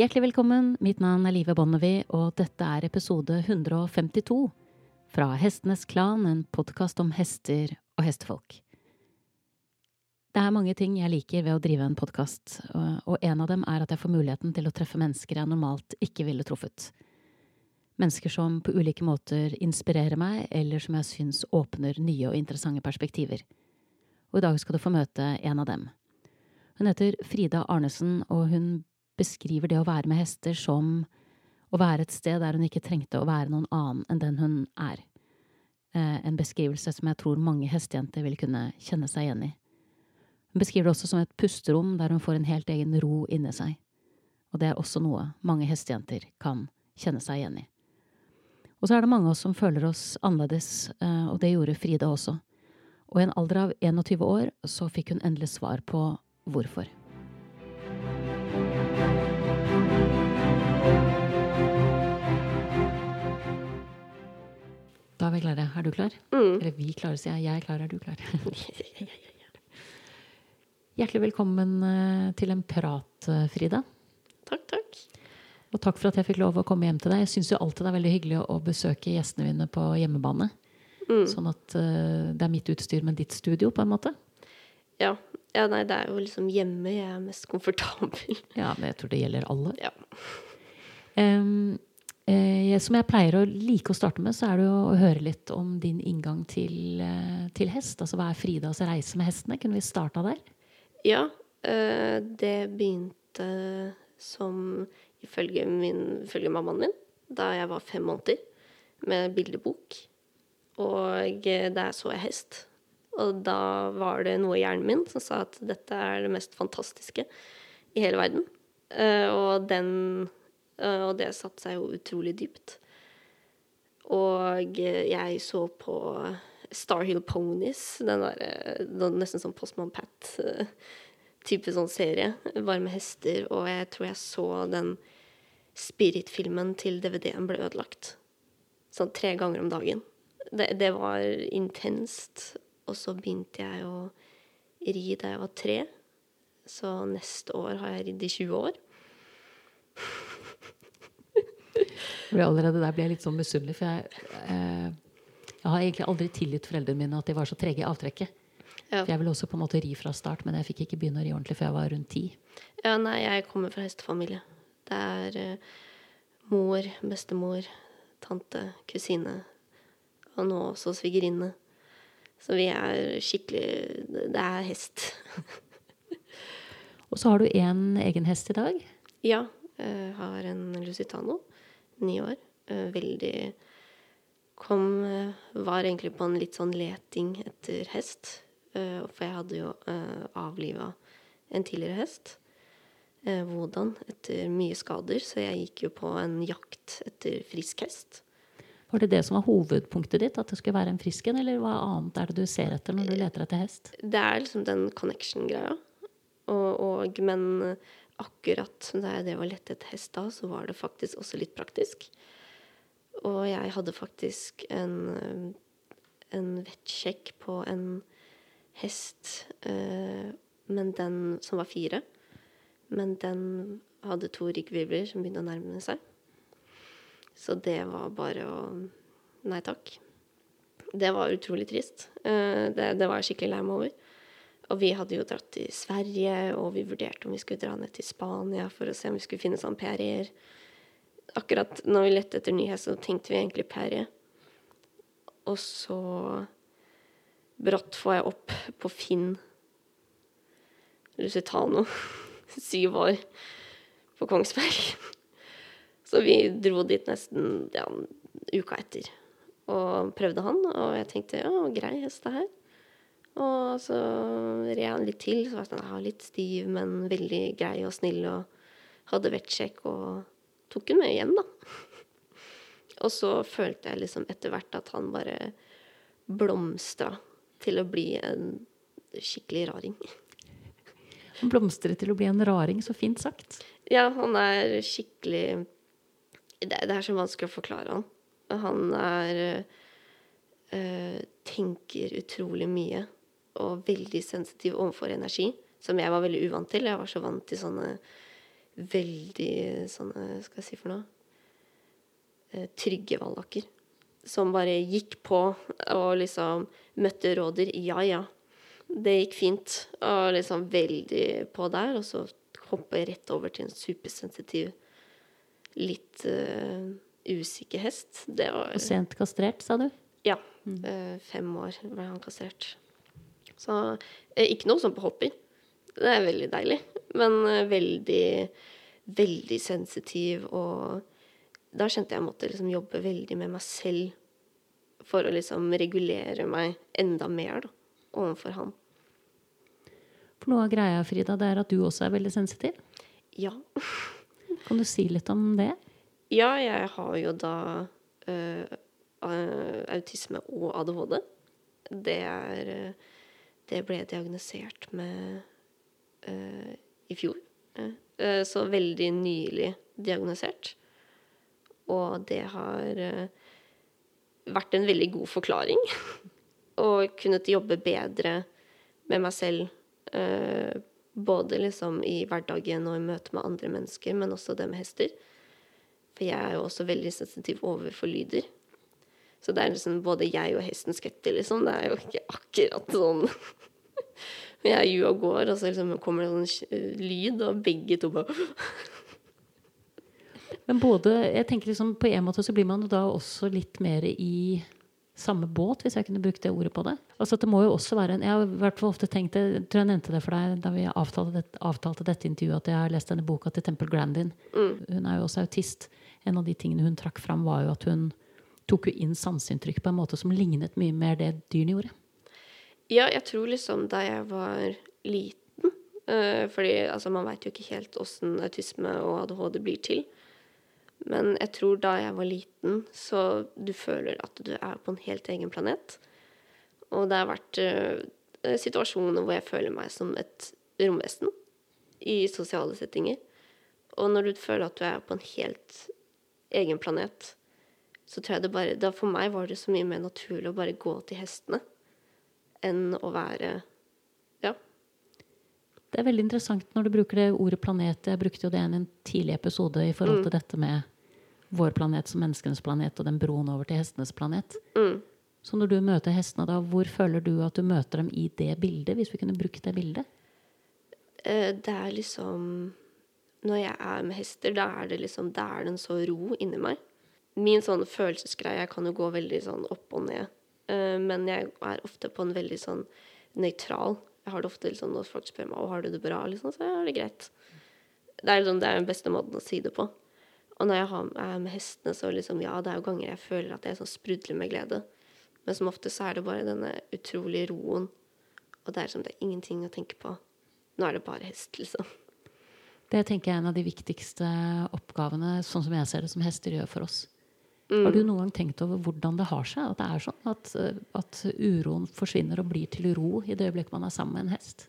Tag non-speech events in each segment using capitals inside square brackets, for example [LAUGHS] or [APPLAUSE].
Hjertelig velkommen. Mitt navn er Live Bonnevie, og dette er episode 152 fra Hestenes Klan, en podkast om hester og hestefolk. Det er mange ting jeg liker ved å drive en podkast, og en av dem er at jeg får muligheten til å treffe mennesker jeg normalt ikke ville truffet. Mennesker som på ulike måter inspirerer meg, eller som jeg syns åpner nye og interessante perspektiver. Og i dag skal du få møte en av dem. Hun heter Frida Arnesen, og hun beskriver det å være med hester som å være et sted der hun ikke trengte å være noen annen enn den hun er. Eh, en beskrivelse som jeg tror mange hestejenter vil kunne kjenne seg igjen i. Hun beskriver det også som et pusterom der hun får en helt egen ro inni seg. Og det er også noe mange hestejenter kan kjenne seg igjen i. Og så er det mange av oss som føler oss annerledes, eh, og det gjorde Frida også. Og i en alder av 21 år så fikk hun endelig svar på hvorfor. Da er vi klare. Er du klar? Mm. Eller vi klarer, sier jeg. Jeg er klar. Er du klar? [LAUGHS] Hjertelig velkommen eh, til en prat, eh, Frida. Takk, takk. Og takk for at jeg fikk lov å komme hjem til deg. Jeg syns jo alltid det er veldig hyggelig å besøke gjestene mine på hjemmebane. Mm. Sånn at eh, det er mitt utstyr, men ditt studio, på en måte. Ja. ja, nei, det er jo liksom hjemme jeg er mest komfortabel. Ja, men jeg tror det gjelder alle. Ja. Eh, som jeg pleier å like å starte med, så er det å høre litt om din inngang til, eh, til hest. Altså hva er Fridas reise med hestene? Kunne vi starta der? Ja, eh, det begynte som ifølge, min, ifølge mammaen min da jeg var fem måneder, med bildebok. Og eh, der så jeg hest. Og da var det noe i hjernen min som sa at dette er det mest fantastiske i hele verden. Eh, og den eh, Og det satte seg jo utrolig dypt. Og eh, jeg så på Starhill Ponies, den der nesten sånn Postman Pat-type sånn serie, bare med hester. Og jeg tror jeg så den Spirit-filmen til DVD-en ble ødelagt. Sånn tre ganger om dagen. Det, det var intenst. Og så begynte jeg å ri da jeg var tre. Så neste år har jeg ridd i 20 år. For allerede der blir jeg litt sånn misunnelig, for jeg, eh, jeg har egentlig aldri tilgitt foreldrene mine at de var så trege i avtrekket. Ja. For jeg ville også på en måte ri fra start, men jeg fikk ikke begynne å ri ordentlig før jeg var rundt ti. ja, nei, jeg kommer fra hestefamilie. Det er eh, mor, bestemor, tante, kusine og nå også svigerinne. Så vi er skikkelig Det er hest. [LAUGHS] Og så har du én egen hest i dag. Ja, jeg har en Lusitano, ni år. Eh, Veldig Kom eh, Var egentlig på en litt sånn leting etter hest. Eh, For jeg hadde jo avliva en tidligere hest. Wodan, etter mye skader, så jeg gikk jo på en jakt etter frisk hest. Var det det som var hovedpunktet ditt? At det skulle være en frisk en? Eller hva annet er det du ser etter når du leter etter hest? Det er liksom den connection-greia. Og, og, men akkurat da jeg drev og lette etter hest da, så var det faktisk også litt praktisk. Og jeg hadde faktisk en, eh, en vettsjekk på en hest, øh, men den som var fire. Men den hadde to ryggvirvler som begynte å nærme seg. Så det var bare å Nei takk. Det var utrolig trist. Uh, Det, det var jeg skikkelig lei meg over. Og vi hadde jo dratt til Sverige, og vi vurderte om vi skulle dra ned til Spania for å se om vi skulle finne sånn PRE-er. Akkurat når vi lette etter nyhet, så tenkte vi egentlig PRE. Og så brått får jeg opp på Finn Lusitano, [LAUGHS] syv år, på Kongsberg. Så vi dro dit nesten ja, uka etter og prøvde han. Og jeg tenkte ja, grei hest det her. Og så red han litt til. Så var jeg sånn, ja, litt stiv, men veldig grei og snill. Og hadde vettsjekk og tok han med hjem, da. [LAUGHS] Og så følte jeg liksom etter hvert at han bare blomstra til å bli en skikkelig raring. [LAUGHS] Han blomstret til å bli en raring, så fint sagt. Ja, han er skikkelig Det, det er så vanskelig å forklare han. Han er øh, Tenker utrolig mye og veldig sensitiv overfor energi, som jeg var veldig uvant til. Jeg var så vant til sånne veldig sånne, skal jeg si for noe eh, Trygge vallaker. Som bare gikk på og liksom møtte råder. Ja, ja. Det gikk fint. Og liksom veldig på der. Og så hoppe rett over til en supersensitiv, litt uh, usikker hest. Det var Og sent kastrert, sa du? Ja. eh, fem år ble han kastrert. Så eh, ikke noe sånn på hopping. Det er veldig deilig. Men eh, veldig, veldig sensitiv og Da kjente jeg måtte liksom jobbe veldig med meg selv for å liksom regulere meg enda mer da, overfor han. For noe av greia, Frida, det er at du også er veldig sensitiv. Ja. [LAUGHS] Kan du si litt om det? Ja, jeg har jo da eh, autisme og ADHD. Det er eh, Det ble diagnosert med uh, i fjor. Eh, så veldig nylig diagnosert. Og det har uh, vært en veldig god forklaring. [LAUGHS] Og kunnet jobbe bedre med meg selv. både liksom i hverdagen og i møte med andre mennesker, men også det med hester. For jeg er jo også veldig sensitiv overfor lyder. Så det er liksom både jeg og hesten skvetter, liksom. Det er jo ikke akkurat sånn Men [LAUGHS] jeg er og går, og så liksom kommer det sånn lyd, og begge to bare [LAUGHS] Men både, jeg tenker liksom på en måte så blir man jo da også litt mer i samme båt, hvis jeg kunne brukt det ordet på det. Altså det må jo også være en, Jeg har i hvert fall ofte tenkt det, jeg tror jeg nevnte det for deg da vi avtalte, det, avtalte dette intervjuet, at jeg har lest denne boka til Temple Grandin. Hun er jo også autist. En av de tingene hun trakk fram, var jo at hun tok jo inn sanseinntrykk på en måte som lignet mye mer det dyrene gjorde. Ja, jeg tror liksom da jeg var liten eh, Fordi altså, man veit jo ikke helt åssen autisme og ADHD blir til. Men jeg tror da jeg var liten, så du føler at du er på en helt egen planet. Og det har vært eh, situasjoner hvor jeg føler meg som et romvesen i sosiale settinger. Og når du føler at du er på en helt egen planet, så tror jeg det bare da For meg var det så mye mer naturlig å bare gå til hestene enn å være Ja. Det er veldig interessant når du bruker det ordet planet. Jeg brukte jo det i en tidlig episode i forhold til dette med vår planet som menneskenes planet og den broen over til hestenes planet. Mm. Så når du møter hestene, da, hvor føler du at du møter dem i det bildet? Hvis vi kunne brukt det bildet? Eh, Det er liksom Når jeg er med hester, da er det liksom Da er det en så ro inni meg. Min sånn følelsesgreie kan jo gå veldig sånn opp og ned. Eh, Men jeg er ofte på en veldig sånn nøytral. Jeg har det ofte liksom når folk spør meg om har du det bra, liksom, så er det greit. Det er liksom det er den beste måten å si det på. Og når jeg er med hestene, så liksom Ja, det er jo ganger jeg føler at jeg sånn sprudler med glede. Men som ofte så er det bare denne utrolige roen. Og det er som det er ingenting å tenke på. Nå er det bare hest, liksom. Det tenker jeg er en av de viktigste oppgavene, sånn som jeg ser det, som hester gjør for oss. Har du noen gang tenkt over hvordan det har seg at det er sånn? At, eh, at uroen forsvinner og blir til ro i det øyeblikket man er sammen med en hest?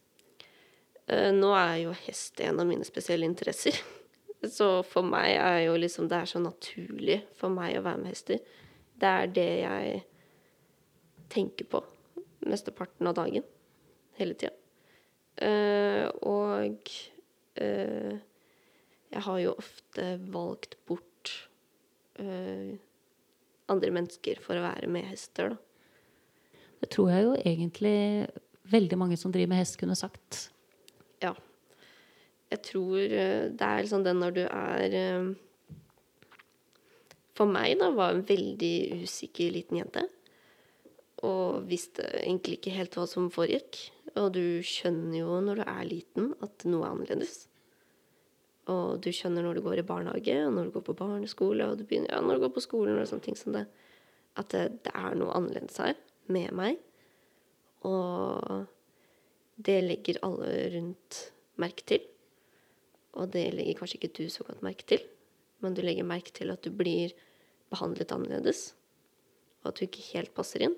Eh, Nå er jo hest en av mine spesielle interesser. [LAUGHS] Så for meg er jo liksom Det er så naturlig for meg å være med hester. Det er det jeg tenker på mesteparten av dagen. Hele tida. Eh, og jeg har jo ofte valgt bort eh, andre mennesker for å være med hester, da. Det tror jeg jo egentlig veldig mange som driver med hest, kunne sagt. Ja. Jeg tror eh, det er liksom det når du er eh, For meg, da, var en veldig usikker liten jente. Og visste egentlig ikke helt hva som foregikk. Og du skjønner jo når du er liten, at noe er annerledes. Og du skjønner når du går i barnehage, og når du går på barneskole, og du begynner, ja, når du går på skolen og sånne ting som det, at det, det er noe annerledes her med meg. Og det legger alle rundt merke til. Og det legger kanskje ikke du så godt merke til, men du legger merke til at du blir behandlet annerledes, og at du ikke helt passer inn.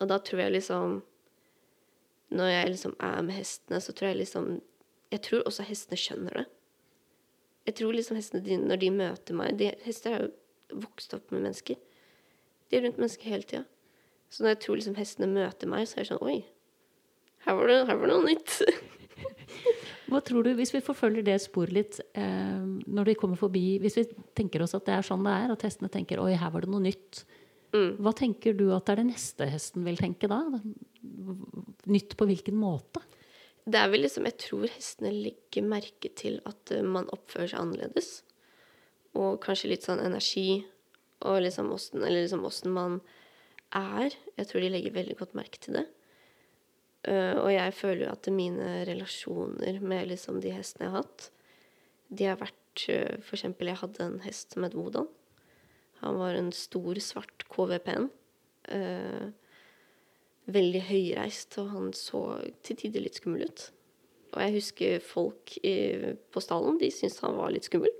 Og da tror jeg liksom Når jeg liksom er med hestene, så tror jeg liksom Jeg tror også hestene skjønner det. Jeg tror liksom hestene, dine, når de møter meg de, Hester er jo vokst opp med mennesker. De er rundt mennesker hele tida. Så når jeg tror liksom hestene møter meg, så er det sånn Oi, her var det, her var det noe nytt. [LAUGHS] Hva tror du, Hvis vi forfølger det sporet litt eh, når de kommer forbi Hvis vi tenker oss at det er sånn det er, at hestene tenker oi, her var det noe nytt. Mm. Hva tenker du at det er det neste hesten vil tenke da? Nytt på hvilken måte? Det er vel liksom Jeg tror hestene legger merke til at eh, man oppfører seg annerledes. Og kanskje litt sånn energi og liksom åssen liksom man er. Jeg tror de legger veldig godt merke til det. Eh, og jeg føler jo at mine relasjoner med liksom de hestene jeg har hatt, de har vært uh, For eksempel, jeg hadde en hest som het Wodan. Han var en stor, svart KVP-en. Eh, veldig høyreist, og han så til tider litt skummel ut. Og jeg husker folk i, på stallen, de syntes han var litt skummel.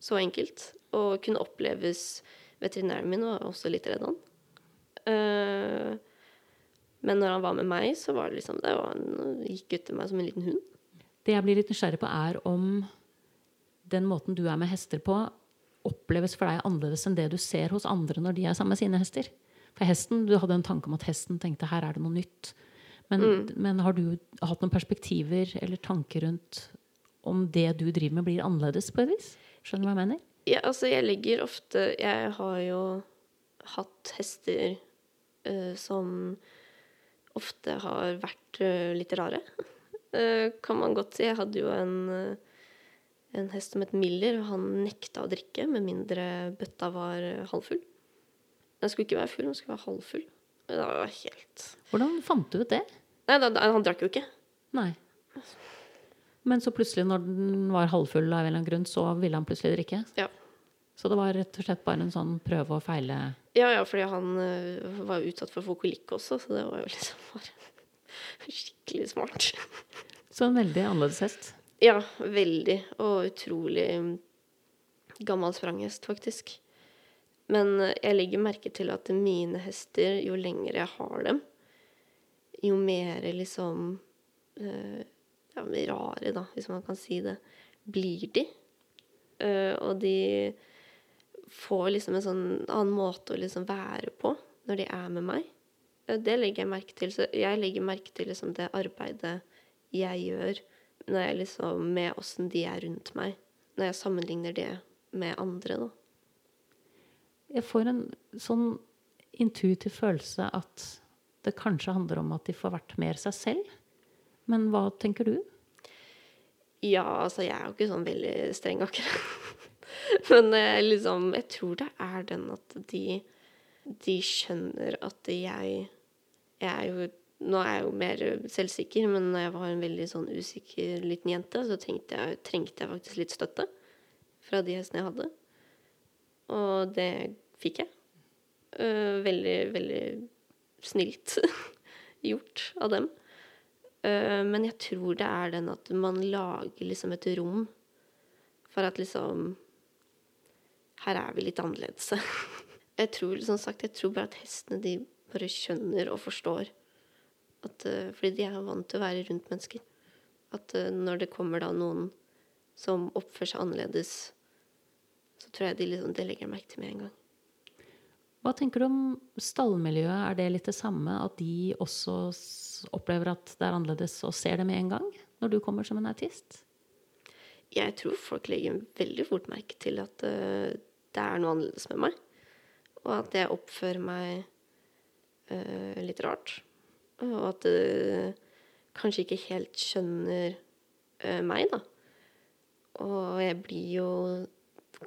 Så enkelt. Og kunne oppleves Veterinæren min var også litt redd han. Uh, men når han var med meg, så var det liksom det var Han gikk ut til meg som en liten hund. Det jeg blir litt nysgjerrig på, er om den måten du er med hester på, oppleves for deg annerledes enn det du ser hos andre når de er sammen med sine hester. For hesten, Du hadde en tanke om at hesten tenkte her er det noe nytt. Men, men har du hatt noen perspektiver eller tanker rundt om det du driver med, blir annerledes på et vis? Skjønner du hva jeg mener? Ja, altså, jeg legger ofte Jeg har jo hatt hester uh, som ofte har vært uh, litt rare. Uh, [LAUGHS] kan man godt si. Jeg hadde jo en, en hest som het Miller, og han nekta å drikke med mindre bøtta var halvfull. Den skulle ikke være full, den skulle være halvfull. Det var helt Hvordan fant du ut det? Nei, da, han drakk jo ikke. Nei. Men så plutselig, når den var halvfull av en eller annen grunn, så ville han plutselig drikke? Ja. Så det var rett og slett bare en sånn prøve og feile Ja, ja, fordi han eh, var utsatt for å få kolikk også, så det var jo liksom bare [LAUGHS] skikkelig smart. Så en veldig annerledes hest. Ja, veldig. Og utrolig gammel spranghest, faktisk. Men jeg legger merke til at mine hester, jo lenger jeg har dem, jo mer liksom eh, Ja, rare, da, hvis man kan si det, blir de. Uh, og de får liksom en sånn annen måte å liksom være på når de er med meg. Uh, Det legger jeg merke til. Så jeg legger merke til liksom det arbeidet jeg gjør når jeg liksom, med åssen de er rundt meg. Når jeg sammenligner det med andre, da. Jeg får en sånn intuitiv følelse at det kanskje handler om at de får vært mer seg selv. Men hva tenker du? Ja, altså, jeg er jo ikke sånn veldig streng akkurat. [LAUGHS] Men eh, liksom, jeg tror det er den at de, de skjønner at jeg Jeg er jo Nå er jeg jo mer selvsikker, men når jeg var en veldig sånn usikker liten jente, så jeg, trengte jeg faktisk litt støtte fra de hestene jeg hadde. Og det fikk jeg. Eh, veldig, veldig snilt [LAUGHS] gjort av dem. Eh, men jeg tror det er den at man lager liksom et rom for at liksom Her er vi litt annerledes. [LAUGHS] jeg tror som sagt, jeg tror bare at hestene de bare skjønner og forstår. At, eh, fordi de er vant til å være rundt mennesker. At når det kommer da noen som oppfører seg annerledes, så tror jeg de liksom, det legger merke til med en gang. Hva tenker du om stallmiljøet? Er det litt det samme? At de også opplever at det er annerledes og ser det med en gang? Når du kommer som en autist? Jeg tror folk legger veldig fort merke til at uh, det er noe annerledes med meg. Og at jeg oppfører meg uh, litt rart. Og at de kanskje ikke helt skjønner uh, meg, da. Og jeg blir jo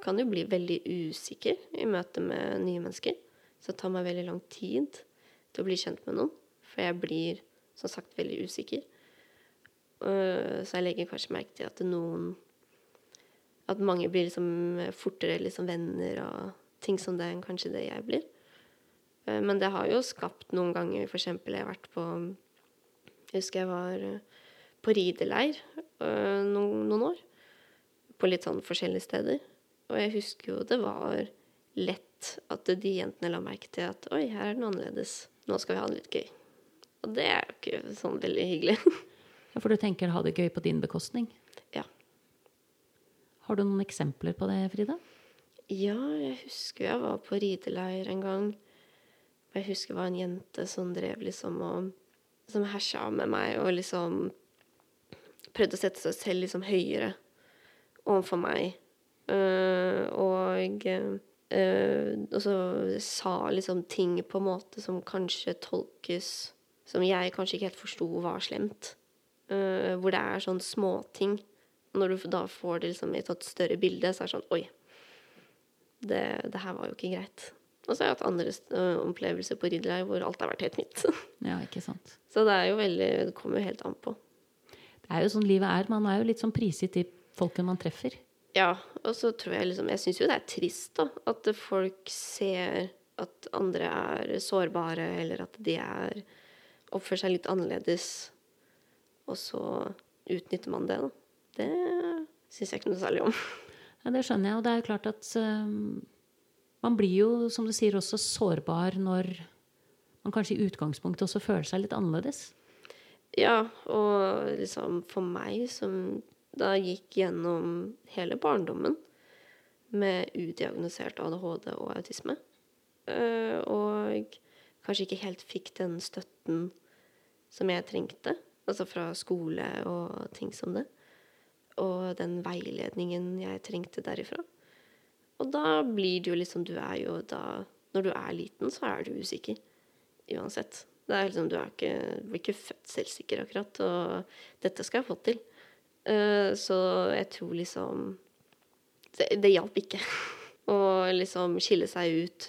Kan jo bli veldig usikker i møte med nye mennesker. Så det tar meg veldig lang tid til å bli kjent med noen. For jeg blir som sagt veldig usikker. Eh, så jeg legger kanskje merke til at noen At mange blir liksom fortere liksom venner og ting som det enn kanskje det jeg blir. Eh, Men det har jo skapt noen ganger eksempel jeg har vært på Jeg husker jeg var på rideleir eh, noen, noen år. På litt sånn forskjellige steder. Og jeg husker jo det var lett at de jentene la merke til at oi, her er det noe annerledes. Nå skal vi ha det litt gøy. Og det er jo ikke sånn veldig hyggelig. [LAUGHS] Ja, For du tenker ha det gøy på din bekostning? ja. Har du noen eksempler på det, Frida? Ja, jeg husker jeg var på rideleir en gang. Og jeg husker det var en jente som drev liksom og Som hersa med meg og liksom prøvde å sette seg selv liksom høyere overfor meg. Eh, og eh, og så sa liksom ting på en måte som kanskje tolkes Som jeg kanskje ikke helt forsto var slemt. Eh, hvor det er sånn småting. Når du da får det liksom i et større bilde, så er det sånn Oi, det, det her var jo ikke greit. Og så har jeg hatt andre opplevelser på ridderleir hvor alt har vært helt nytt. [LAUGHS] Ja, ikke sant. Så det er jo veldig Det kommer jo helt an på. Det er jo sånn livet er. Man er jo litt sånn prisgitt de folkene man treffer. Ja, og så tror jeg liksom Jeg syns jo det er trist, da. At folk ser at andre er sårbare, eller at de er Oppfører seg litt annerledes. Og så utnytter man det, da. Det syns jeg ikke noe særlig om. [LAUGHS] Ja, det skjønner jeg. Og det er jo klart at um, man blir jo, som du sier, også sårbar når man kanskje i utgangspunktet også føler seg litt annerledes. Ja, og liksom for meg som da gikk gjennom hele barndommen med udiagnosert ADHD og autisme, øh, og kanskje ikke helt fikk den støtten som jeg trengte, altså fra skole og ting som det, og den veiledningen jeg trengte derifra. Og da blir det jo liksom Du er jo da Når du er liten, så er du usikker. Uansett. Det er liksom, du er ikke, blir ikke født selvsikker, akkurat. Og dette skal jeg få til. Eh, så jeg tror liksom Det, det hjalp ikke. [LAUGHS] Å liksom skille seg ut.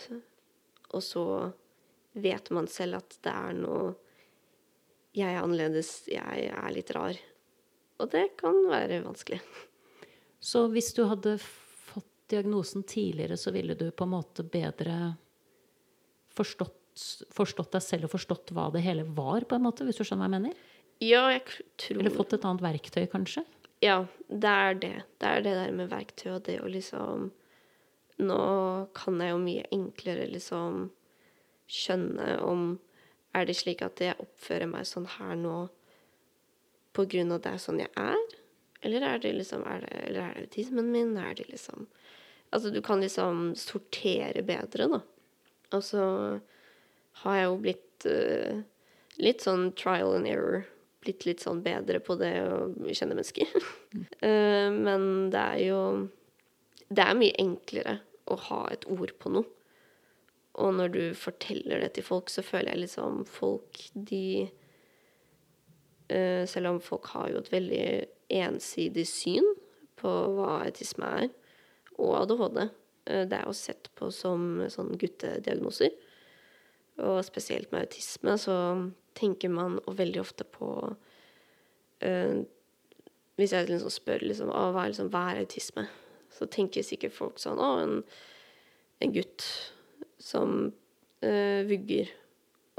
Og så vet man selv at det er noe Jeg er annerledes, jeg er litt rar. Og det kan være vanskelig. Så hvis du hadde fått diagnosen tidligere, så ville du på en måte bedre forstått, forstått deg selv og forstått hva det hele var, på en måte, hvis du skjønner hva jeg mener? Ja, jeg tror Eller fått et annet verktøy, kanskje? Ja, det er det. Det er det der med verktøy og det å liksom Nå kan jeg jo mye enklere liksom skjønne om Er det slik at jeg oppfører meg sånn her nå på grunn av det er sånn jeg er? Eller er det liksom er det, Eller er det autismen min? Er det liksom Altså, du kan liksom sortere bedre, da. Og så har jeg jo blitt uh, litt sånn trial and error. Blitt litt sånn bedre på det å kjenne mennesker. [LAUGHS] Eh, men det er jo Det er mye enklere å ha et ord på noe. Og når du forteller det til folk, så føler jeg liksom folk de eh, Selv om folk har jo et veldig ensidig syn på hva autisme er, og ADHD. eh, Det er jo sett på som sånn guttediagnoser. Og spesielt med autisme så tenker man veldig ofte på uh, Hvis jeg liksom spør liksom, ah, hva, er liksom, hva er autisme, så tenker sikkert folk sånn Å, en, en gutt som uh, vugger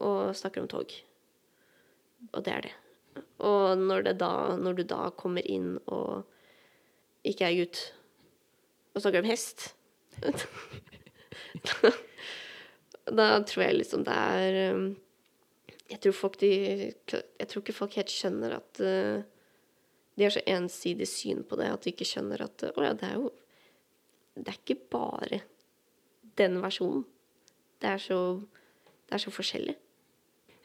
og snakker om tog. Og det er det. Og når, det da, når du da kommer inn og ikke er gutt, og snakker om hest [LAUGHS] Da tror jeg liksom det er um, Jeg tror folk de Jeg tror ikke folk helt skjønner at uh, De har så ensidig syn på det at de ikke skjønner at Å ja, det er jo Det er ikke bare den versjonen. Det er så Det er så forskjellig.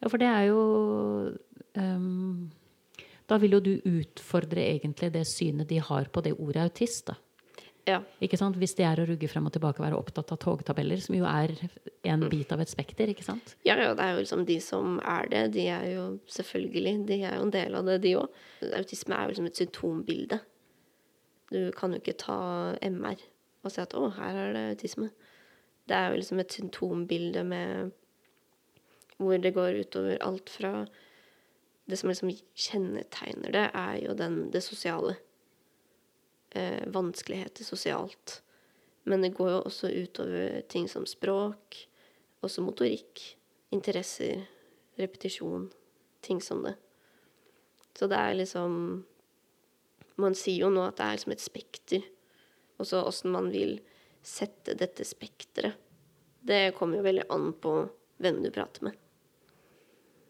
Ja, for det er jo um, Da vil jo du utfordre egentlig det synet de har på det ordet autist, da. Ja. Ikke sant? Hvis det er å rugge frem og tilbake, være opptatt av togtabeller, som jo er en bit av et spekter, ikke sant? Ja, ja, det er jo liksom de som er det, de er jo selvfølgelig De er jo en del av det, de òg. Autisme er jo liksom et symptombilde. Du kan jo ikke ta MR og si at 'å, her er det autisme'. Det er jo liksom et symptombilde med Hvor det går utover alt fra Det som liksom kjennetegner det, er jo den, det sosiale. Eh, vanskeligheter sosialt. Men det går jo også utover ting som språk, også motorikk, interesser, repetisjon, ting som det. Så det er liksom Man sier jo nå at det er liksom et spekter. Og så åssen man vil sette dette spekteret. Det kommer jo veldig an på hvem du prater med.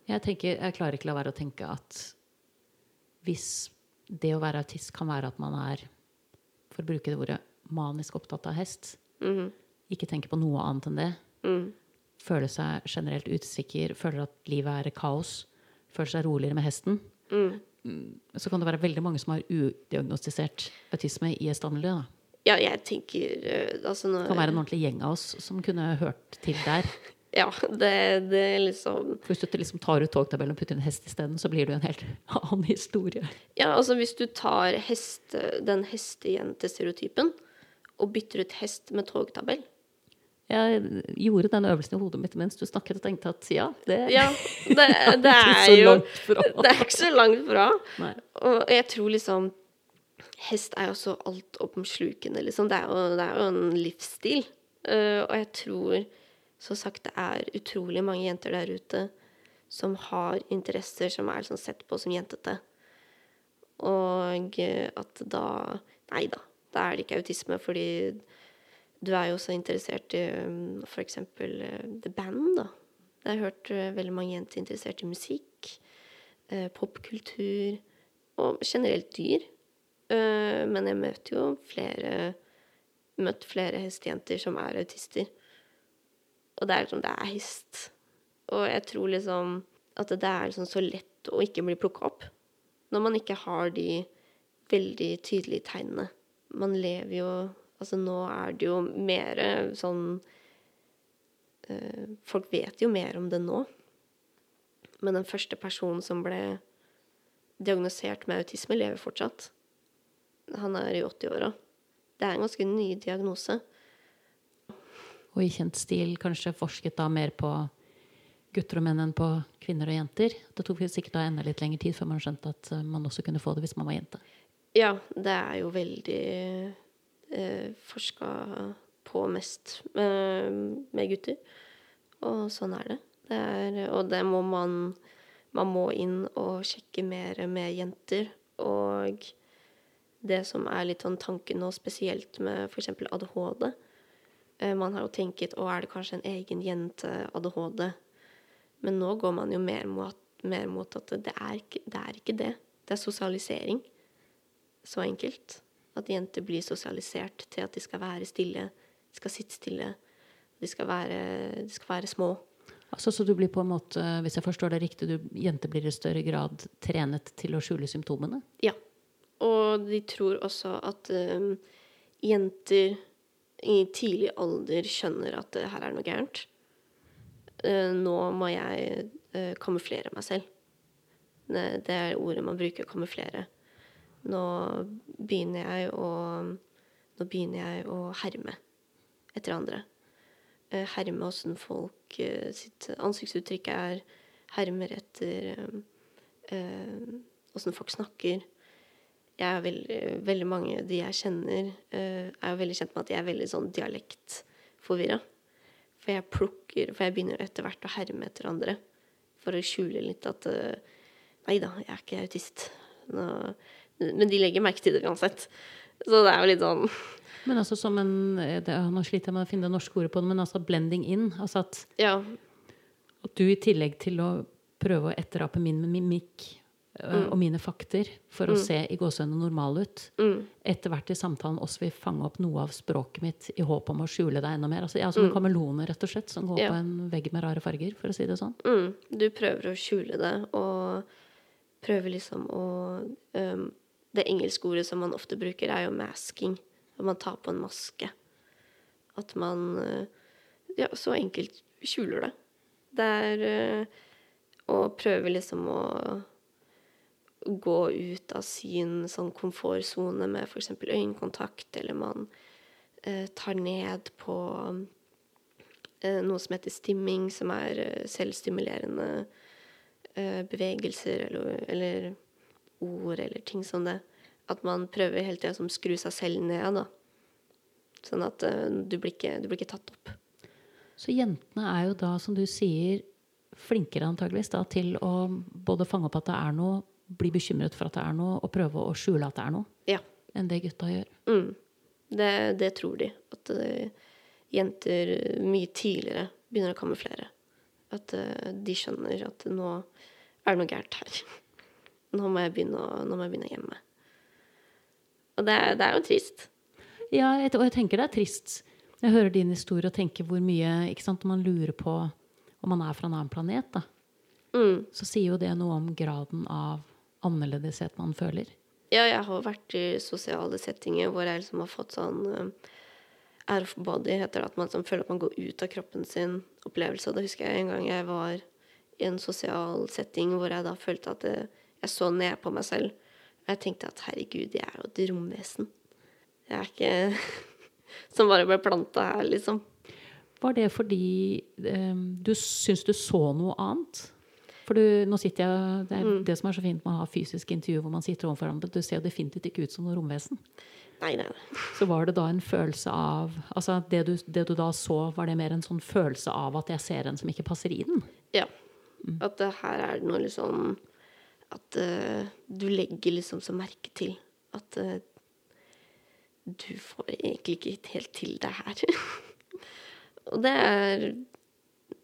Jeg, tenker, jeg klarer ikke la være å tenke at hvis det å være autist kan være at man er, for å bruke det ordet, manisk opptatt av hest, Mm. ikke tenke på noe annet enn det, Mm. føler seg generelt usikker, føler at livet er kaos, føler seg roligere med hesten, Mm, Så kan det være veldig mange som har udiagnostisert autisme i et da. Ja, jeg tenker eh, altså når, Det kan være en ordentlig gjeng av oss som kunne hørt til der. [LAUGHS] Ja, det, det er liksom hvis du liksom tar ut togtabellen og putter en hest isteden, så blir det jo en helt [LAUGHS] annen historie. Ja, altså hvis du tar heste, den hestejentestereotypen og bytter ut hest med togtabell Jeg gjorde den øvelsen i hodet mitt mens du snakket, og tenkte at ja, det Ja, det, [LAUGHS] det er jo. Det er ikke så langt fra. Nei. Og jeg tror liksom Hest er jo så altomslukende, liksom. Det er jo, det er jo en livsstil. Uh, og jeg tror, så sagt, det er utrolig mange jenter der ute som har interesser som er liksom sett på som jentete. Og eh, at da Nei da, da er det ikke autisme, fordi du er jo også interessert i f.eks. for eksempel eh, The Band, da. Jeg har hørt eh, veldig mange jenter interessert i musikk, popkultur og generelt dyr. Men jeg møter jo flere Møtt flere hestejenter som er autister. Og det er liksom Det er hest. Og jeg tror liksom at det er liksom så lett å ikke bli plukka opp. Når man ikke har de veldig tydelige tegnene. Man lever jo Altså nå er det jo mer sånn øh, Folk vet jo mer om det nå. Men den første personen som ble diagnosert med autisme, lever fortsatt. Han er i 80-åra. Det er en ganske ny diagnose. Og i kjent stil kanskje forsket da mer på gutter og menn enn på kvinner og jenter. Det tok sikkert da enda litt lengre tid før man skjønte at eh, man også kunne få det hvis man var jente. Ja, det er jo veldig eh, forska på mest med, med gutter. Og sånn er det. det er, og det må man Man må inn og sjekke mer med jenter. Og det som er litt sånn tanken nå, spesielt med f.eks. ADHD eh, Man har jo tenkt å, er det kanskje en egen jente-ADHD? Men nå går man jo mer mot, mer mot at det er, ikke, det er ikke det. Det er sosialisering. Så enkelt. At jenter blir sosialisert til at de skal være stille, de skal sitte stille, de skal være, de skal være små. Altså, så du blir på en måte, hvis jeg forstår det riktig, du, jenter blir i større grad trenet til å skjule symptomene? Ja. Og de tror også at um, jenter i tidlig alder skjønner at det her er noe gærent. Uh, nå må jeg uh, kamuflere meg selv. Det, er ordet man bruker, kamuflere. Nå begynner jeg å Nå begynner jeg å herme etter andre. Uh, herme åssen folk sitt ansiktsuttrykk er. Hermer etter åssen folk snakker. Jeg veldig, veldig mange av de jeg kjenner, uh, er jo veldig kjent med at jeg er veldig sånn dialektforvirra. For jeg plukker For jeg begynner etter hvert å herme etter andre. For å skjule litt at uh, Nei da, jeg er ikke autist. Nå, men de legger merke til det uansett. Så det er jo litt sånn [LAUGHS] Men altså som en det, Nå sliter jeg med å finne det norske ordet på det, men altså blending in. Altså at, Ja. at du i tillegg til å prøve å etterape min mimikk øh, og mine fakter for å se i gåsehudene normal ut, Mm. etter hvert i samtalen også vil fange opp noe av språket mitt i håp om å skjule deg enda mer. Altså, jeg er som en kameleone, rett og slett, som går Ja. på en vegg med rare farger, for å si det sånn. Mm, du prøver å skjule det, og prøver liksom å um, Det engelske ordet som man ofte bruker, er jo 'masking'. At man tar på en maske. At man uh, ja, så enkelt skjuler det. Det er uh, å prøve liksom å gå ut av sin sånn komfortsone med f.eks. øyekontakt, eller man eh, tar ned på eh, noe som heter stimming, som er eh, selvstimulerende eh, bevegelser eller, eller ord eller ting som det. At man prøver hele tida å skru seg selv ned, da. Sånn at eh, du, blir ikke, du blir ikke tatt opp. Så jentene er jo da, som du sier, flinkere antageligvis da, til å både fange opp at det er noe, bli bekymret for at det er noe, og prøve å skjule at det er noe, Ja. enn det gutta gjør. Mm. Det, det tror de. At uh, jenter mye tidligere begynner å kamuflere. At uh, de skjønner at nå er det noe gærent her. [LAUGHS] Nå må jeg begynne å, nå begynne å gjemme. Og det, det er jo trist. Ja, jeg, og jeg tenker det er trist. Jeg hører din historie og tenker hvor mye ikke sant, man lurer på om man er fra en annen planet, da, Mm. så sier jo det noe om graden av annerledeshet man føler? Ja, jeg har vært i sosiale settinger hvor jeg liksom har fått sånn uh, out of body, heter det. At man liksom føler at man går ut av kroppen sin opplevelse. Da husker jeg en gang jeg var i en sosial setting hvor jeg da følte at det, jeg så ned på meg selv. Og jeg tenkte at herregud, jeg er jo et romvesen. Jeg er ikke [LAUGHS] som bare ble planta her, liksom. Var det fordi eh, du syns du så noe annet? For du, nå sitter jeg, Det mm. det som er så fint med å ha fysisk intervju hvor man sitter overfor hverandre. Du ser jo definitivt ikke ut som noe romvesen. Nei, nei, nei. Så var det da en følelse av Altså det du, det du, da så, var det mer en sånn følelse av at jeg ser en som ikke passer i den? Ja. Mm. At uh, her er det noe liksom At uh, du legger liksom så merke til at uh, du får egentlig ikke helt til det her. [LAUGHS] Og det er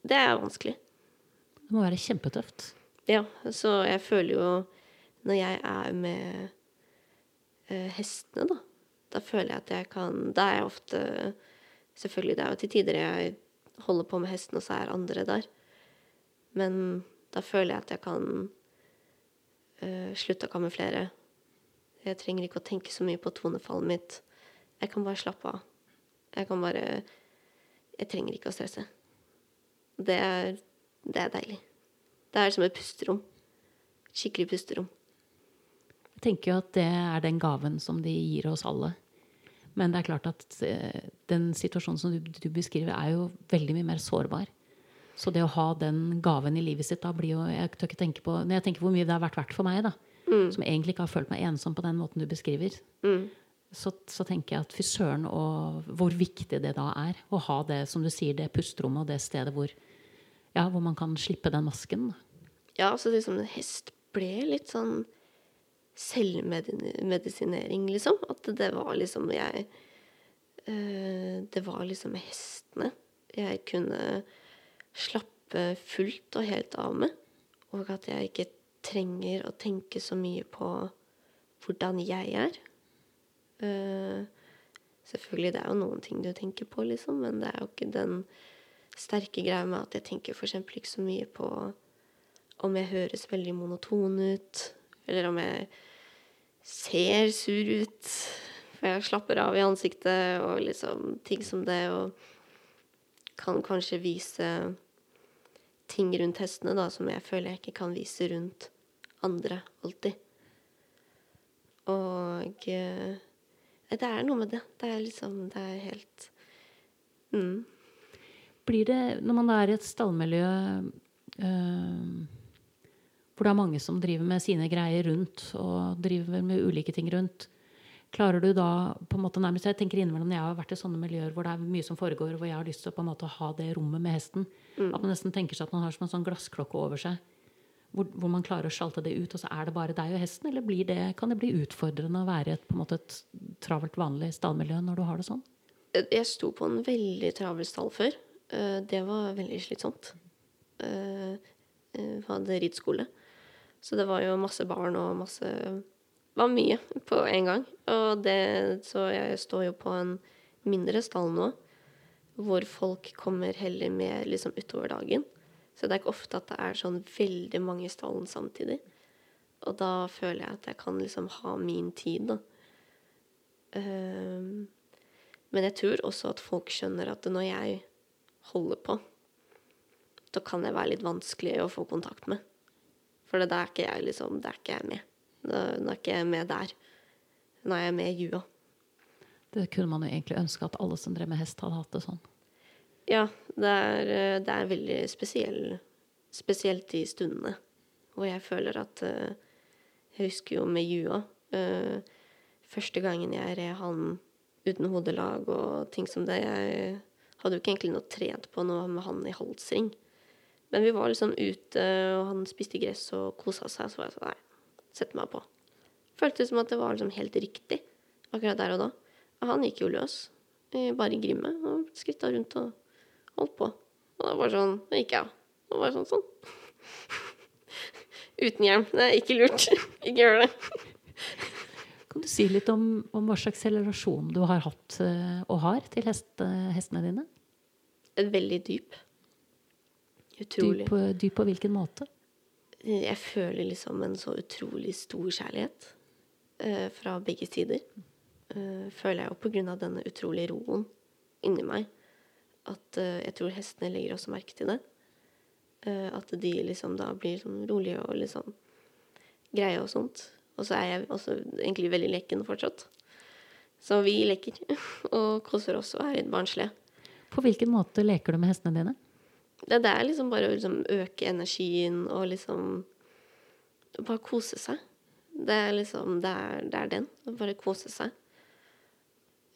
Det er vanskelig. Det må være kjempetøft. Ja, så jeg føler jo Når jeg er med hestene, da da føler jeg at jeg kan Da er jeg ofte Selvfølgelig, det er jo til tider jeg holder på med hesten, og så er andre der. Men da føler jeg at jeg kan uh, slutte å kamuflere. Jeg trenger ikke å tenke så mye på tonefallet mitt. Jeg kan bare slappe av. Jeg kan bare Jeg trenger ikke å stresse. Det er, det er deilig. Det er som et pusterom. Skikkelig pusterom. Jeg tenker jo at det er den gaven som de gir oss alle. Men det er klart at eh, den situasjonen som du, du beskriver, er jo veldig mye mer sårbar. Så det å ha den gaven i livet sitt da blir jo Jeg tør ikke tenke på Når jeg tenker hvor mye det har vært verdt for meg, da, mm. som egentlig ikke har følt meg ensom på den måten du beskriver, mm. så, så, tenker jeg at fy søren og hvor viktig det da er å ha det, som du sier, det pusterommet og det stedet hvor, ja, hvor man kan slippe den masken. Ja, så liksom en hest ble litt sånn selvmedisinering, liksom. At det var liksom jeg uh, Det var liksom hestene jeg kunne slappe fullt og helt av med. Og at jeg ikke trenger å tenke så mye på hvordan jeg er. Uh, selvfølgelig, det er jo noen ting du tenker på, liksom, men det er jo ikke den sterke greia med at jeg tenker f.eks. ikke så mye på om jeg høres veldig monoton ut, eller om jeg ser sur ut. For jeg slapper av i ansiktet og liksom ting som det. Og kan kanskje vise ting rundt hestene da, som jeg føler jeg ikke kan vise rundt andre alltid. Og eh, det er noe med det. Det er liksom Det er helt mm. Blir det, når man er i et stallmiljø øh, hvor det er mange som driver med sine greier rundt, og driver med ulike ting rundt. Klarer du da på en måte nærmest, Jeg tenker innimellom når jeg har vært i sånne miljøer hvor det er mye som foregår, hvor jeg har lyst til å på en måte ha det rommet med hesten, mm. at man nesten tenker seg at man har som en sånn glassklokke over seg. Hvor, hvor, man klarer å sjalte det ut, og så er det bare deg og hesten? Eller det, kan det bli utfordrende å være i et, på en måte et travelt, vanlig stallmiljø når du har det sånn? Jeg sto på en veldig travel stall før. Eh, det var veldig slitsomt. Jeg eh, hadde ridskole. Så det var jo masse barn og masse var mye på en gang. Og det, så jeg står jo på en mindre stall nå, hvor folk kommer heller med liksom utover dagen. Så det er ikke ofte at det er sånn veldig mange i stallen samtidig. Og da føler jeg at jeg kan liksom ha min tid, da. Men jeg tror også at folk skjønner at når jeg holder på, da kan jeg være litt vanskelig å få kontakt med. For det er ikke jeg liksom, det er ikke jeg med. Nå er ikke jeg med der. Nå er jeg med i jua. Det kunne man jo egentlig ønske at alle som drev med hest, hadde hatt det sånn. Ja, det er, eh, det er veldig spesiell, spesielt de stundene hvor jeg føler at uh, Jeg husker jo med jua uh, Første gangen jeg red han uten hodelag og ting som det Jeg hadde jo ikke egentlig noe trent på noe med han i halsring. Men vi var liksom ute, og han spiste gress og kosa seg. Så var jeg sånn Nei, sett meg på. Føltes som at det var liksom helt riktig akkurat der og da. Og han gikk jo løs, bare i grimme, og skritta rundt og holdt på. Og det var sånn Da gikk jeg av. Og var sånn sånn. [LAUGHS] Uten hjelm. Det er ikke lurt. [LAUGHS] ikke gjør det. Kan du si litt om, om hva slags relasjon du har hatt eh, og har til hest, hestene dine? Veldig dyp. Utrolig. Dyp, dyp på hvilken måte? Jeg føler liksom en så utrolig stor kjærlighet eh, fra begge sider. Eh, føler jeg jo på grunn av denne utrolige roen inni meg. At eh, jeg tror hestene legger også merke til det. Eh, at de liksom da blir sånn rolige og liksom greie og sånt. Og så er jeg også egentlig veldig leken fortsatt. Så vi leker [LAUGHS] og koser oss og er litt barnslige. På hvilken måte leker du med hestene dine? Det, det er liksom bare å liksom øke energien og liksom Bare kose seg. Det er liksom Det er, det er den. Bare kose seg.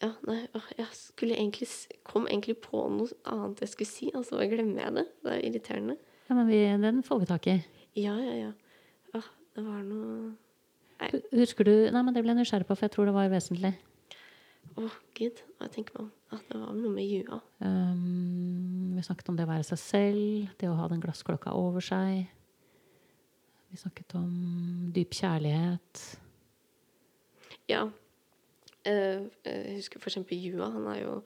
Ja, nei, jeg skulle egentlig kom egentlig på noe annet jeg skulle si, og så glemmer jeg det. Det er irriterende. Ja, men vi, Den får vi tak i. Ja, ja, ja. Åh, det var noe Husker du Nei, men det ble jeg nysgjerrig på, for jeg tror det var vesentlig. Å, gud. Jeg tenker meg om. At det var noe med jua. Um, vi snakket om det å være seg selv, det å ha den glassklokka over seg. Vi snakket om dyp kjærlighet. Ja. Uh, jeg husker for eksempel Jua. Han er jo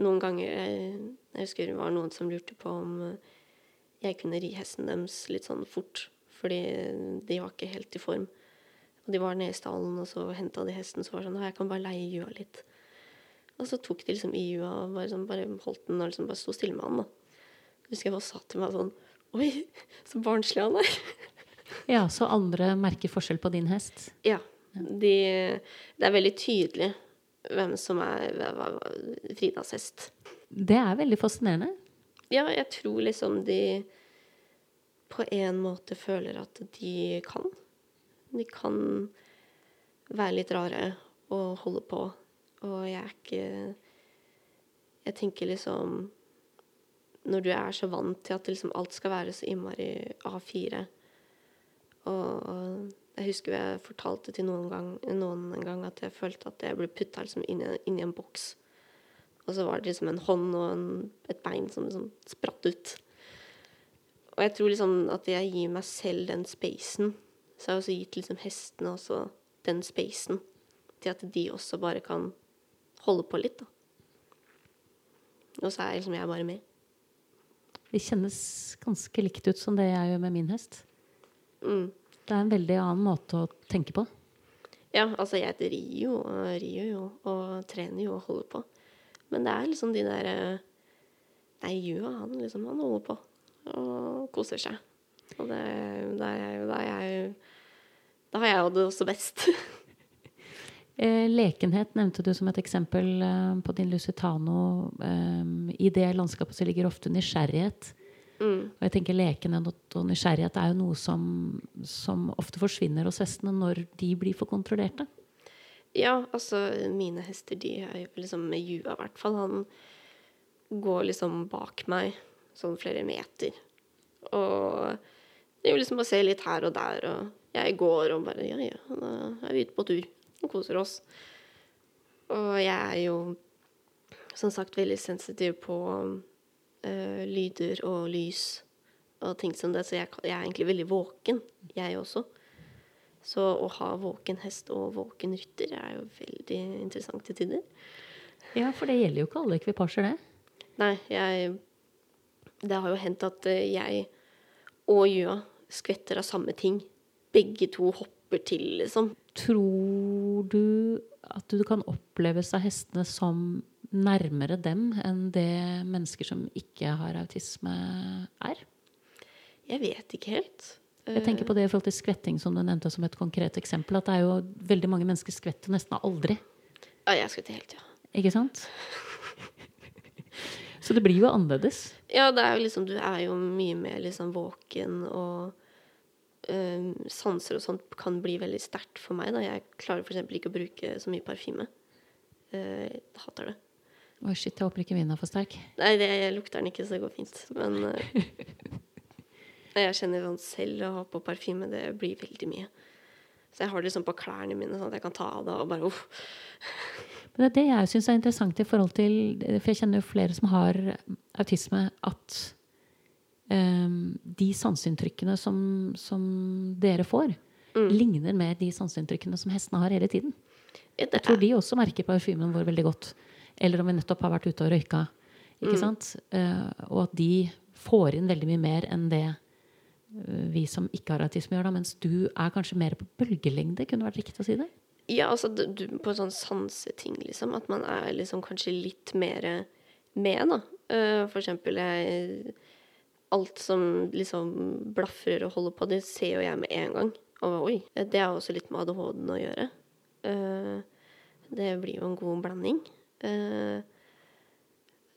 noen ganger jeg, Jeg husker det var noen som lurte på om eh, jeg kunne ri hesten deres litt sånn fort. Fordi de var ikke helt i form. Og de var nede i stallen, og så henta de hesten. Så var det sånn Jeg kan bare leie Jua litt. Og så tok de liksom i Jua og bare, sånn, bare holdt den og liksom bare sto stille med han. da. Jeg husker jeg bare sa til meg sånn Oi, så barnslig han er. [LAUGHS] Ja, så andre merker forskjell på din hest. Ja. De, det er veldig tydelig hvem som er Fridas hest. Det er veldig fascinerende. Ja, jeg tror liksom de på en måte føler at de kan. De kan være litt rare og holde på. Og jeg er ikke Jeg tenker liksom Når du er så vant til at liksom alt skal være så innmari A4 Og jeg husker jeg fortalte til noen, gang, noen en gang at jeg følte at jeg ble putta liksom inn, inn i en boks. Og så var det liksom en hånd og en, et bein som liksom spratt ut. Og jeg tror liksom at jeg gir meg selv den spacen. Så jeg har også gitt liksom hestene også den spacen. Til at de også bare kan holde på litt, da. Og så er liksom jeg bare med. Det kjennes ganske likt ut som det jeg gjør med min hest. Mm. Det er en veldig annen måte å tenke på. Ja, altså jeg rir jo og rir jo og trener jo og holder på. Men det er liksom de der eh, Nei, jo, han liksom, han holder på og koser seg. Og det, da er da jeg Da har jeg jo det også best. [LAUGHS] Eh, lekenhet nevnte du som et eksempel eh, på din Lusitano. Eh, I det landskapet så ligger ofte nysgjerrighet. mm. Og jeg tenker lekenhet og nysgjerrighet er jo noe som, som ofte forsvinner hos hestene når de blir for kontrollerte. Ja, altså mine hester, de er jo liksom med Jua i hvert fall. Han går liksom bak meg sånn flere meter. Og det er jo liksom å se litt her og der, og jeg går og bare Ja, ja, da er vi ute på tur og koser oss. Og jeg er jo som sagt veldig sensitiv på uh, lyder og lys og ting som det, så jeg, jeg er egentlig veldig våken, jeg også. Så å ha våken hest og våken rytter er jo veldig interessant til tider. Ja, for det gjelder jo ikke alle ekvipasjer, det. Nei, jeg Det har jo hendt at eh, jeg og Jua skvetter av samme ting. Begge to hopper til, liksom. Tror du at du kan oppleves av hestene som nærmere dem enn det mennesker som ikke har autisme, er? Jeg vet ikke helt. Jeg tenker på det i forhold til skvetting, som du nevnte som et konkret eksempel. At det er jo veldig mange mennesker skvetter nesten aldri. Ja, jeg skvetter helt, ja. Ikke sant? [LAUGHS] Så det blir jo annerledes. Ja, det er jo liksom Du er jo mye mer liksom våken, og eh, sanser og sånt kan bli veldig sterkt for meg. da. Jeg klarer f.eks. ikke å bruke så mye parfyme. Eh, jeg hater det. Oi, shit, jeg håper ikke min er for sterk. Nei, det, jeg lukter den ikke, så det går fint. Men eh, jeg kjenner sånn selv å ha på parfyme, det blir veldig mye. Så jeg har det liksom på klærne mine, sånn at jeg kan ta av det og bare uff. Men det er det jeg syns er interessant i forhold til For jeg kjenner jo flere som har autisme, at de sanseinntrykkene som, som dere får, ligner med de sanseinntrykkene som hestene har hele tiden. Jeg tror de også merker parfymen vår veldig godt. Eller om vi nettopp har vært ute og røyka. Ikke sant? Eh, og at de får inn veldig mye mer enn det eh, vi som ikke har autisme, gjør, da, mens du er kanskje mer på bølgelengde? Kunne vært riktig å si det? Ja, altså du, på sånn sanseting, liksom. At man er liksom kanskje litt mer med, da. Eh, for eksempel jeg Alt som liksom blafrer og holder på, det ser jo jeg med en gang. Og oi, det har også litt med ADHD-en å gjøre. Eh, det blir jo en god blanding. Eh,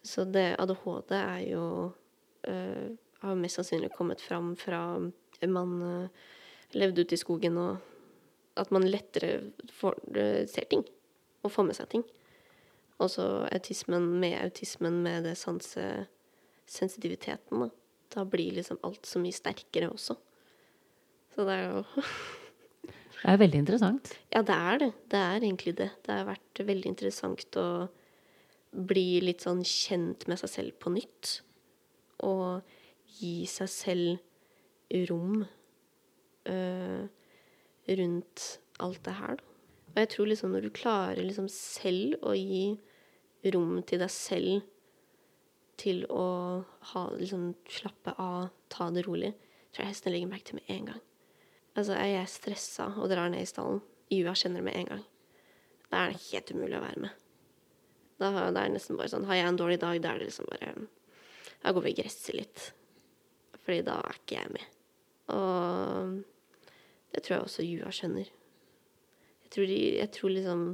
så det ADHD er jo Har mest sannsynlig kommet fram fra man levde ute i skogen og at man lettere får, ser ting og får med seg ting. Og så autismen med autismen med det sansesensitiviteten, da. Da blir liksom alt så mye sterkere også. Så det er jo [LAUGHS] Det er veldig interessant. Ja, det er det. Det er egentlig det. Det har vært veldig interessant å bli litt sånn kjent med seg selv på nytt. Og gi seg selv rom. øh, rundt alt det her. Da. Og jeg tror liksom når du klarer liksom selv å gi rom til deg selv til å ha, liksom, slappe av, ta det rolig, tror jeg hestene legger merke til med en gang. Altså, jeg er stressa og drar ned i stallen, Jua kjenner det med en gang. Da er det helt umulig å være med. Da, er det nesten bare sånn Har jeg en dårlig dag, da er det liksom bare Da går vi i gresset litt. Fordi da er ikke jeg med. Og det tror jeg også Jua skjønner. Jeg tror, de, jeg tror liksom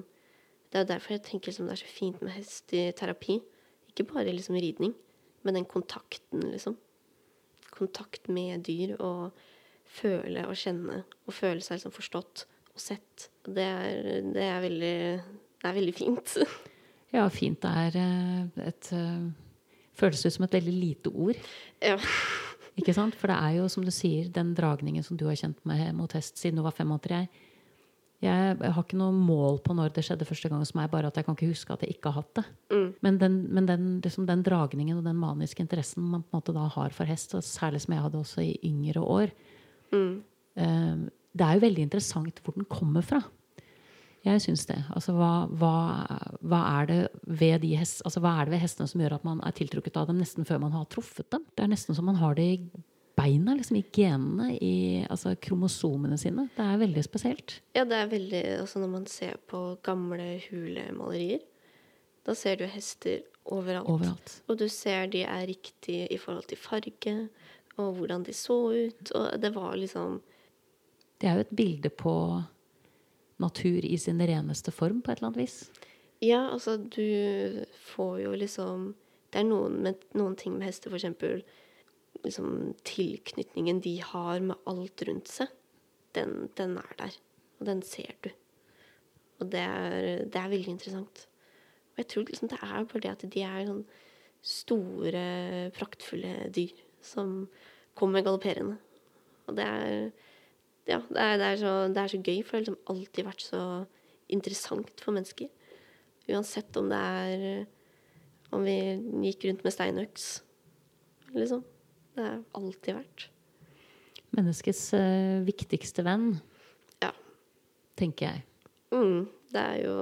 Det er derfor jeg tenker liksom det er så fint med hest i terapi. Ikke bare liksom ridning, men den kontakten, liksom. Kontakt med dyr og føle og kjenne og føle seg liksom forstått og sett. Det er, det er, veldig, det er veldig fint. [LAUGHS] Ja, fint er eh, et eh, Føles ut som et veldig lite ord. Ja. Ikke sant? For det er jo, som du sier, den dragningen som du har kjent med mot hest siden du var fem måneder. Jeg, jeg har ikke noe mål på når det skjedde første gang hos meg, bare at jeg kan ikke huske at jeg ikke har hatt det. Mm. Men, den, men den, liksom den, dragningen og den maniske interessen man på en måte da har for hest, og særlig som jeg hadde også i yngre år, mm. eh, det er jo veldig interessant hvor den kommer fra. Jeg syns det. Altså, hva, hva, hva, er det ved de hest, altså, hva er det ved hestene som gjør at man er tiltrukket av dem nesten før man har truffet dem? Det er nesten som man har det i beina, liksom, i genene, i altså, kromosomene sine. Det er veldig spesielt. Ja, det er veldig altså, Når man ser på gamle hulemalerier, da ser du hester overalt. overalt. Og du ser de er riktige i forhold til farge, og hvordan de så ut. Og det var liksom Det er jo et bilde på natur i sin reneste form, på et eller annet vis? Ja, altså, du får jo liksom Det er noen, med, noen ting med hester, for eksempel liksom, tilknytningen de har med alt rundt seg, den, den er der. Og den ser du. Og det er, det er, veldig interessant. Og jeg tror liksom det er bare det at de er sånn store, praktfulle dyr som kommer galopperende. Og det er ja, det er, det, er så, det er, så, gøy, for det har liksom alltid vært så interessant for mennesker. Uansett om det er Om vi gikk rundt med steinøks, liksom. Det har alltid vært. Menneskets uh, viktigste venn, ja. tenker jeg. Mm, det er jo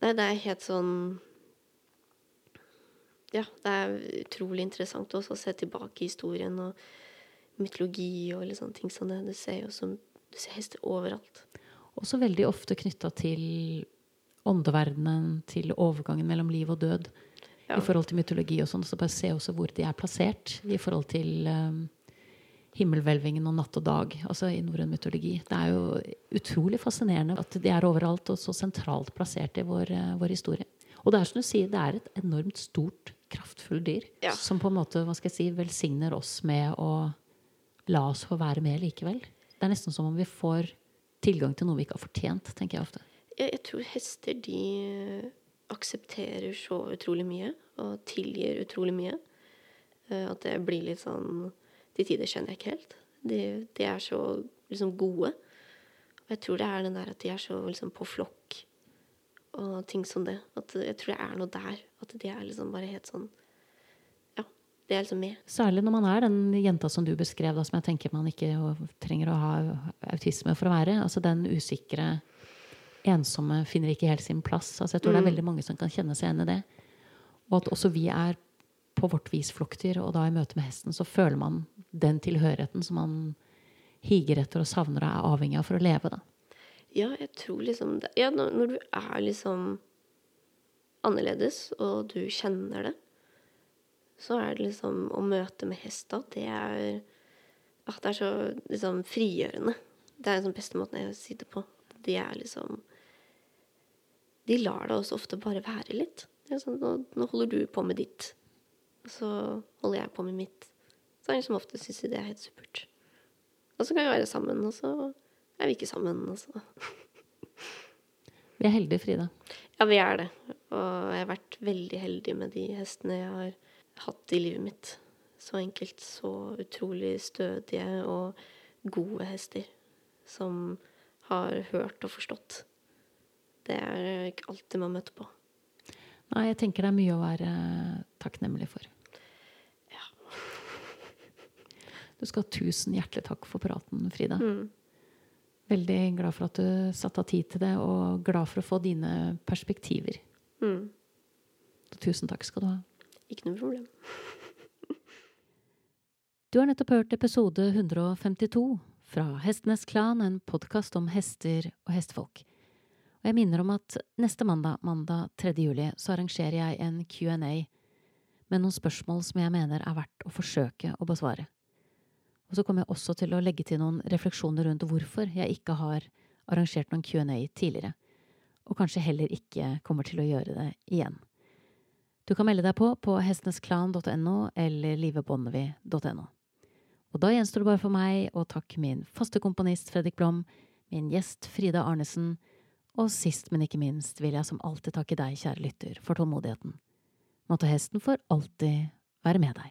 Nei, det er helt sånn Ja, det er utrolig interessant også å se tilbake i historien og mytologi og sånne ting sånn Du ser jo som, du ser hester overalt. Også veldig ofte knytta til åndeverdenen, til overgangen mellom liv og død. Ja. I forhold til mytologi og sånn. Så bare se også hvor de er plassert i forhold til um, himmelhvelvingen og natt og dag, altså i norrøn mytologi. Det er jo utrolig fascinerende at de er overalt og så sentralt plassert i vår, uh, vår historie. Og det er som du sier, det er et enormt stort, kraftfullt dyr ja. som på en måte hva skal jeg si, velsigner oss med å la oss få være med likevel. Det er nesten som om vi får tilgang til noe vi ikke har fortjent, tenker jeg ofte. Jeg, jeg tror hester de aksepterer så utrolig mye og tilgir utrolig mye. Eh, at det blir litt sånn Til tider skjønner jeg ikke helt. De, de er så liksom gode. Og jeg tror det er den der at de er så liksom på flokk og ting som det. At jeg tror det er noe der. At de er liksom bare helt sånn Ja, det er liksom med. Særlig når man er den jenta som du beskrev, da, som jeg tenker man ikke trenger å ha autisme for å være. Altså den usikre, ensomme, finner ikke helt sin plass. Altså jeg tror mm. det er mm. veldig mange som kan kjenne seg igjen i det. Og at også vi er på vårt vis flukter, og da i møte med hesten så føler man den tilhørigheten som man higer etter og savner og er avhengig av for å leve, da. Ja, jeg tror liksom det. Ja, når, når du er liksom annerledes, og du kjenner det, så er det liksom Å møte med hest da, det er at Det er så liksom frigjørende. Det er den beste måten jeg sitter på. De er liksom De lar deg også ofte bare være litt. Det sånn, nå, nå holder du på med ditt, og så holder jeg på med mitt. Så er det som ofte syns de det er helt supert. Og så kan vi være sammen, og så er vi ikke sammen, og så Vi er heldige, Frida. Ja, vi er det. Og jeg har vært veldig heldig med de hestene jeg har hatt i livet mitt. Så enkelt, så utrolig stødige og gode hester som har hørt og forstått. Det er ikke alltid man møter på. Nei, jeg tenker det er mye å være takknemlig for. Ja. [LAUGHS] Du skal ha tusen hjertelig takk for praten, Frida. Mm. Veldig glad for at du satte av tid til det, og glad for å få dine perspektiver. Mm. Tusen takk skal du ha. Ikke noe problem. [LAUGHS] Du har nettopp hørt episode 152 fra Hestenes Klan, en podkast om hester og hestefolk. Og jeg minner om at neste mandag, mandag 3. juli, så arrangerer jeg en Q&A med noen spørsmål som jeg mener er verdt å forsøke å besvare. Og så kommer jeg også til å legge til noen refleksjoner rundt hvorfor jeg ikke har arrangert noen Q&A tidligere, og kanskje heller ikke kommer til å gjøre det igjen. Du kan melde deg på på hestenesklan.no eller livebonnevie.no. Og da gjenstår det bare for meg å takke min faste komponist Fredrik Blom, min gjest Frida Arnesen, og sist, men ikke minst vil jeg som alltid takke deg, kjære lytter, for tålmodigheten. Måtte hesten for alltid være med deg.